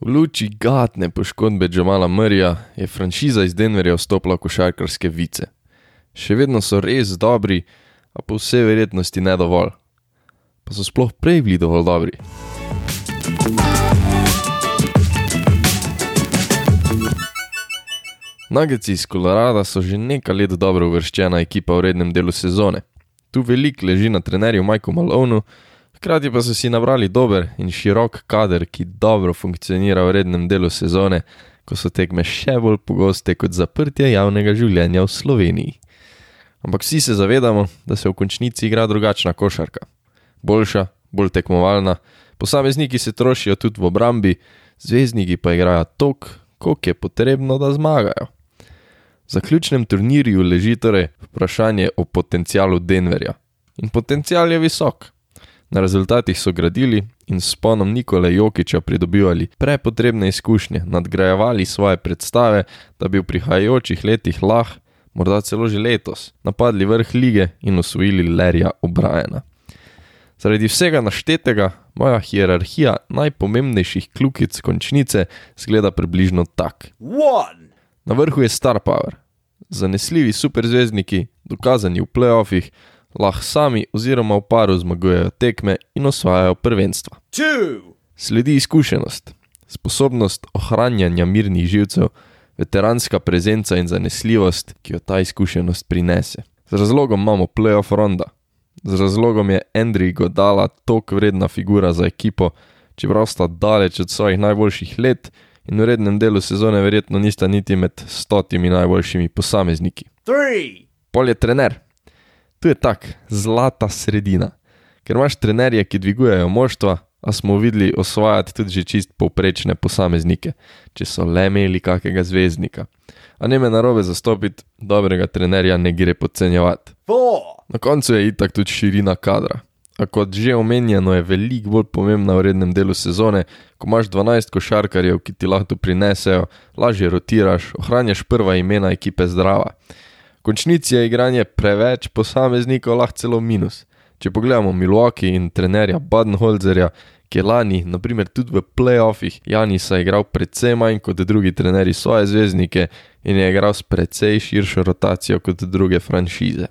V luči gadne poškodbe Džamala Mrja je franšiza iz Denverja vstopila v košarkarske vice. Še vedno so res dobri, a po vsej verjetnosti ne dovolj. Pa so sploh prej bili dovolj dobri. Nuggets iz Kolorada so že nekaj let dobro uvrščena ekipa v rednem delu sezone. Tu veliko leži na trenerju Majku Malonu, hkrati pa so si nabrali dober in širok kader, ki dobro funkcionira v rednem delu sezone, ko so tekme še bolj pogoste kot zaprtje javnega življenja v Sloveniji. Ampak vsi se zavedamo, da se v končnici igra drugačna košarka. Boljša, bolj tekmovalna, posamezniki se trošijo tudi v obrambi, zvezdniki pa igrajo tok, koliko je potrebno, da zmagajo. V zaključnem turnirju leži torej vprašanje o potencialu Denverja. In potencial je visok. Na rezultatih so gradili in s ponom Nikole Jokiča pridobivali prepotrebne izkušnje, nadgrajevali svoje predstave, da bi v prihajajočih letih lahko, morda celo že letos, napadli vrh lige in osvojili Lerja Obrajena. Zaradi vsega naštetega, moja hierarhija najpomembnejših kljukic končnice zgleda približno tak. One. Na vrhu je Star Power, zanesljivi superzvezdniki, dokazani v playoffih, lahko sami oziroma v paru zmagujejo tekme in osvajajo prvenstva. Two. Sledi izkušenost, sposobnost ohranjanja mirnih živcev, veteranska prezenca in zanesljivost, ki jo ta izkušenost prinese. Z razlogom imamo playoff ronda, z razlogom je Andrej Godala tok vredna figura za ekipo, čeprav sta daleč od svojih najboljših let in v rednem delu sezone verjetno nista niti med stotimi najboljšimi posamezniki. Three. Pol je trener. Tu je tak, zlata sredina. Ker imaš trenerje, ki dvigujejo moštva, a smo videli osvajati tudi že čist povprečne posameznike, če so le imeli kakega zvezdnika. A ne me narobe zastopiti, dobrega trenerja ne gre podcenjevati. Na koncu je itak tudi širina kadra. A kot že omenjeno, je veliko bolj pomembna v rednem delu sezone, ko imaš 12 košarkarjev, ki ti lahko prinesejo, lažje rotiraš, ohranjaš prva imena ekipe zdrava. Končnici je igranje preveč posameznikov lahko celo minus. Če pogledamo Milwaukee in trenerja Badenholzerja, ki je lani, naprimer tudi v playoffih, Janisa igral precej manj kot drugi trenerji svoje zvezdnike in je igral s precej širšo rotacijo kot druge franšize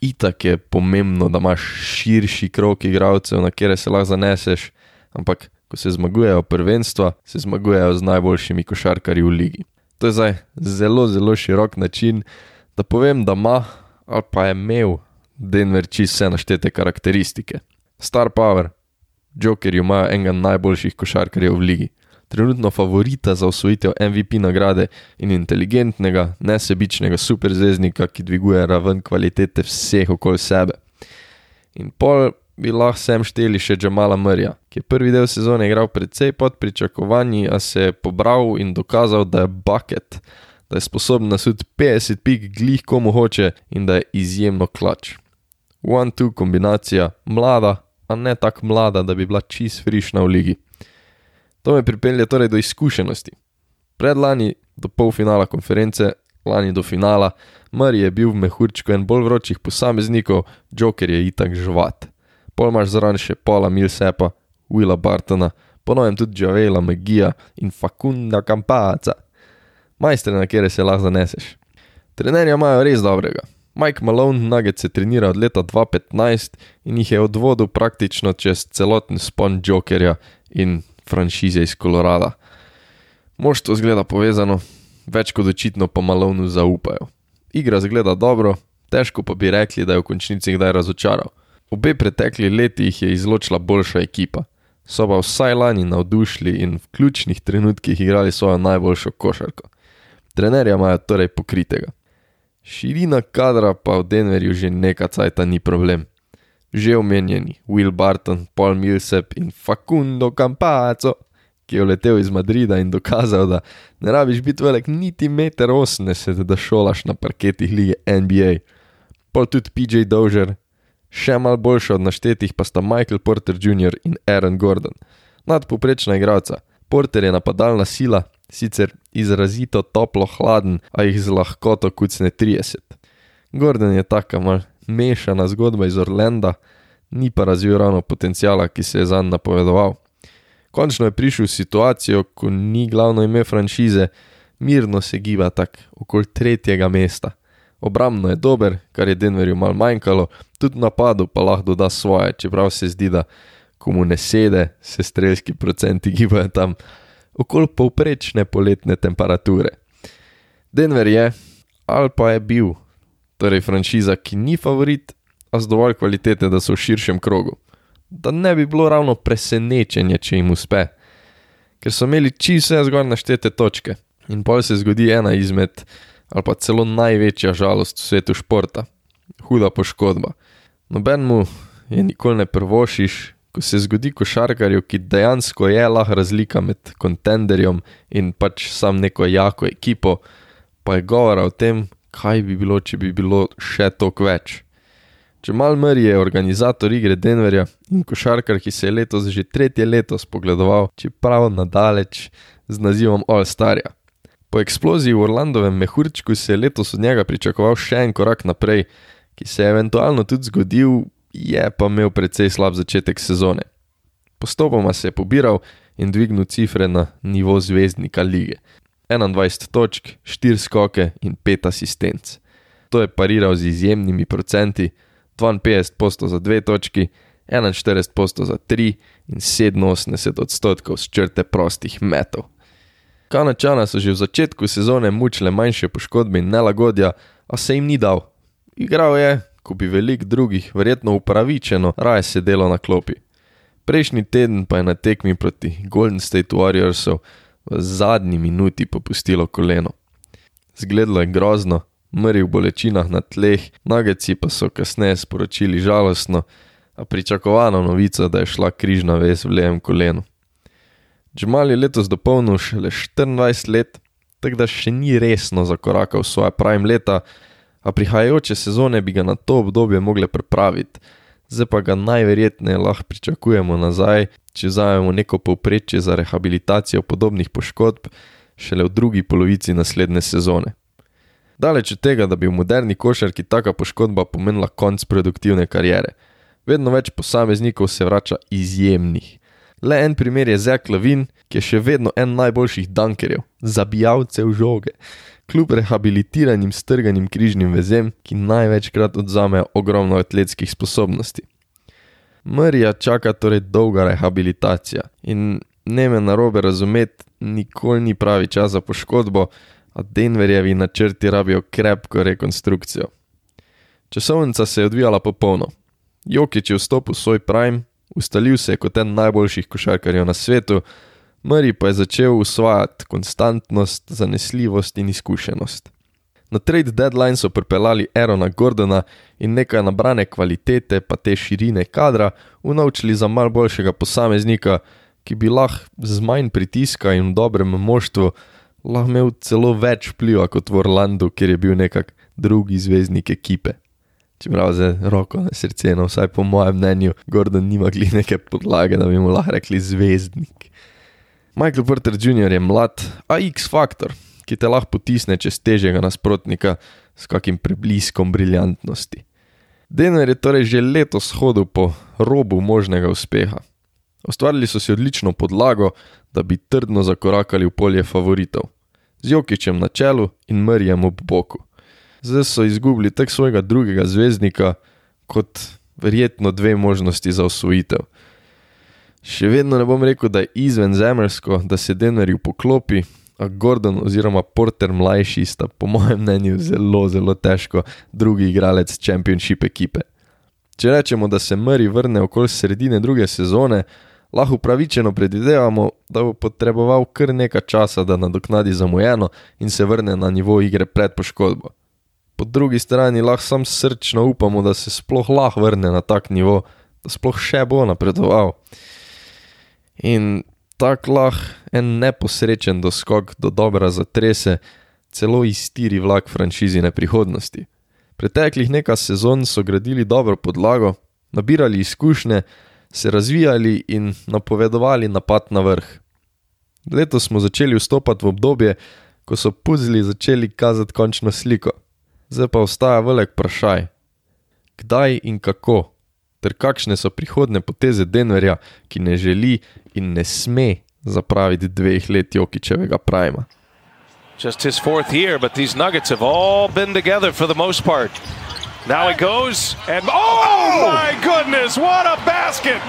itak je pomembno, da imaš širši krok igralcev, na kere se lahko zaneseš, ampak ko se zmagujejo prvenstva, se zmagujejo z najboljšimi košarkarji v ligi. To je zdaj zelo, zelo širok način, da povem, da ima ali pa je imel Denver čist vse naštete karakteristike. Star Power, Joker ima enega najboljših košarkarjev v ligi trenutno favorita za osvojitev MVP nagrade in inteligentnega, nesebičnega superzvezdnika, ki dviguje raven kvalitete vseh okoli sebe. In pol bi lahko sem šteli še Džamala Mrja, ki je prvi del sezone igral precej pod pričakovanji, a se je pobral in dokazal, da je bucket, da je sposoben nasud 50 pik glih komu hoče in da je izjemno klač. One-two kombinacija, mlada, a ne tako mlada, da bi bila čist frišna v ligi. To me pripelje torej do izkušenosti. Predlani do polfinala konference, lani do finala, Mari je bil v mehurčku en bolj vročih posameznikov, Joker je itak žvat. Pol imaš zraven še Paula Milsepa, Willa Bartona, ponovim tudi Javela Magija in Fakunda Kampaca. Majstre, na kere se lahko zaneseš. Trenerja imajo res dobrega. Mike Malone Nugget se trenira od leta 2015 in jih je odvodil praktično čez celoten spon Jokerja in franšize iz Kolorada. Moštvo zgleda povezano, več kot očitno pa malovno zaupajo. Igra zgleda dobro, težko pa bi rekli, da je v končnici kdaj razočaral. Obe pretekli leti jih je izločila boljša ekipa, so pa vsaj lani navdušili in v ključnih trenutkih igrali svojo najboljšo košarko. Trenerja imajo torej pokritega. Širina kadra pa v Denverju že nekaj cajta ni problem že omenjeni Will Barton, Paul Millsap in Facundo Campaco, ki je letel iz Madrida in dokazal, da ne rabiš biti velik niti 1,80 m, da šolaš na parketih lige NBA. Pol tudi PJ Dozier, še mal boljši od naštetih pa sta Michael Porter Jr. in Aaron Gordon. Nadpoprečna igralca. Porter je napadalna sila, sicer izrazito toplo hladen, a jih z lahkoto kucne 30. Gordon je taka mal mešana zgodba iz Orlanda, ni pa razvil ravno potencijala, ki se je zanj napovedoval. Končno je prišel v situacijo, ko ni glavno ime franšize, mirno se giba tak okoli tretjega mesta. Obrambno je dober, kar je Denverju mal manjkalo, tudi napadu pa lahko doda svoje, čeprav se zdi, da komu ne sede, se strelski procenti gibajo tam okoli povprečne poletne temperature. Denver je, ali pa je bil, torej franšiza, ki ni favorit, a z dovolj kvalitete, da so v širšem krogu. Da ne bi bilo ravno presenečenje, če jim uspe. Ker so imeli čisto vse zgoraj naštete točke in pol se zgodi ena izmed, ali pa celo največja žalost v svetu športa. Huda poškodba. Noben mu je nikoli ne prvošiš, ko se zgodi košarkarju, ki dejansko je lahko razlika med kontenderjem in pač sam neko jako ekipo, pa je govora o tem, kaj bi bilo, če bi bilo še toliko več. Jamal Murray je organizator igre Denverja in košarkar, ki se je letos že tretje leto spogledoval, čeprav nadaleč z nazivom All-Starja. Po eksploziji v Orlandovem mehurčku se je letos od njega pričakoval še en korak naprej, ki se je eventualno tudi zgodil, je pa imel precej slab začetek sezone. Postopoma se je pobiral in dvignil cifre na nivo zvezdnika lige. 21 točk, 4 skoke in 5 asistenc. To je pariral z izjemnimi procenti. 52 posto za 2 točki, 41 posto za 3 in 87 odstotkov z črte prostih metov. Kanačana so že v začetku sezone mučile manjše poškodbe in nelagodja, a se jim ni dal. Igral je, ko bi velik drugih, verjetno upravičeno, raje sedelo na klopi. Prejšnji teden pa je na tekmi proti Golden State Warriorsu v zadnji minuti popustilo koleno. Zgledalo je grozno, mrli v bolečinah na tleh, nageci pa so kasneje sporočili žalostno, a pričakovano novico, da je šla križna vez v levem kolenu. Džmal je letos dopolnil šele 24 let, tako da še ni resno zakorakal v svoje prime leta, a prihajajoče sezone bi ga na to obdobje mogle pripraviti, zdaj pa ga najverjetneje lahko pričakujemo nazaj, če vzamemo neko povprečje za rehabilitacijo podobnih poškodb šele v drugi polovici naslednje sezone. Daleč od tega, da bi v moderni košarki taka poškodba pomenila konc produktivne kariere. Vedno več posameznikov se vrača izjemnih. Le en primer je Zek Lavin, ki je še vedno en najboljših dankerjev, zabijalcev žoge, kljub rehabilitiranim strganim križnim vezem, ki največkrat odzamejo ogromno atletskih sposobnosti. Mrija čaka torej dolga rehabilitacija in ne me narobe razumeti, nikoli ni pravi čas za poškodbo, a Denverjevi načrti rabijo krepko rekonstrukcijo. Časovnica se je odvijala popolno. Jokič je vstopil v svoj prime, ustalil se je kot en najboljših košarkarjev na svetu, Murray pa je začel usvajati konstantnost, zanesljivost in izkušenost. Na trade deadline so pripeljali Erona Gordona in nekaj nabrane kvalitete, pa te širine kadra, unovčili za mal boljšega posameznika, ki bi lahko z manj pritiska in v dobrem moštvu lahko imel celo več vpliva kot v Orlandu, kjer je bil nekak drugi zvezdnik ekipe. Čeprav za roko na srce, no vsaj po mojem mnenju, Gordon nima gli neke podlage, da bi mu lahko rekli zvezdnik. Michael Porter Jr. je mlad, a X-faktor, ki te lahko potisne čez težjega nasprotnika s kakim prebliskom briljantnosti. Denver je torej že letos hodil po robu možnega uspeha. Ustvarili so si odlično podlago, da bi trdno zakorakali v polje favoritov, z Jokičem na čelu in Mrjem ob boku. Zdaj so izgubili tako svojega drugega zvezdnika, kot verjetno dve možnosti za osvojitev. Še vedno ne bom rekel, da je izven zemljsko, da se Denverju poklopi, a Gordon oziroma Porter mlajši sta po mojem mnenju zelo, zelo težko drugi igralec Championship ekipe. Če rečemo, da se Murray vrne okoli sredine druge sezone, lahko upravičeno predvidevamo, da bo potreboval kar nekaj časa, da nadoknadi zamujeno in se vrne na nivo igre pred poškodbo. Po drugi strani lahko sam srčno upamo, da se sploh lahko vrne na tak nivo, da sploh še bo napredoval. In tak lahko en neposrečen doskok do dobra zatrese, celo iztiri vlak franšizine prihodnosti. Preteklih nekaj sezon so gradili dobro podlago, nabirali izkušnje, se razvijali in napovedovali napad na vrh. Letos smo začeli vstopati v obdobje, ko so puzli začeli kazati končno sliko. Zdaj pa ostaja velik vprašaj. Kdaj in kako? Ter kakšne so prihodne poteze Denverja, ki ne želi in ne sme zapraviti dveh let Jokičevega prajma. Just his fourth year, but these Nuggets have all been together for the most part. Now he goes and oh, my goodness, what a basket!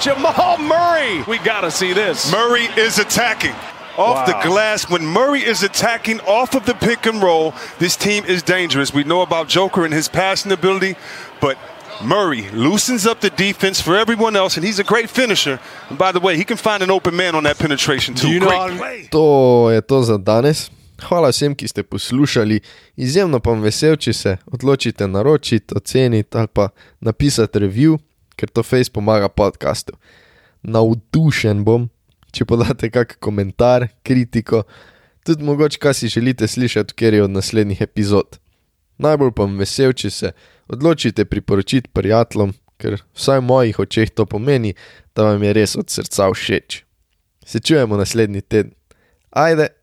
Jamal Murray. We got to see this. Murray is attacking off Wow. the glass. When Murray is attacking off of the pick and roll, this team is dangerous. We know about Joker and his passing ability, but Murray loosens up the defense for everyone else, and he's a great finisher. And by the way, he can find an open man on that penetration too. you know great how to- play. To je to za danes. Hvala vsem, ki ste poslušali. Izjemno pa vam vesel, če se odločite naročiti, oceniti ali pa napisati review, ker to face pomaga podkastu. Navdušen bom, če podate kak komentar, kritiko, tudi mogoče kaj si želite slišati, ker je od naslednjih epizod. Najbolj pa vam vesel, če se odločite priporočiti prijateljem, ker vsaj v mojih očeh to pomeni, da vam je res od srca všeč. Se čujemo naslednji teden. Ajde!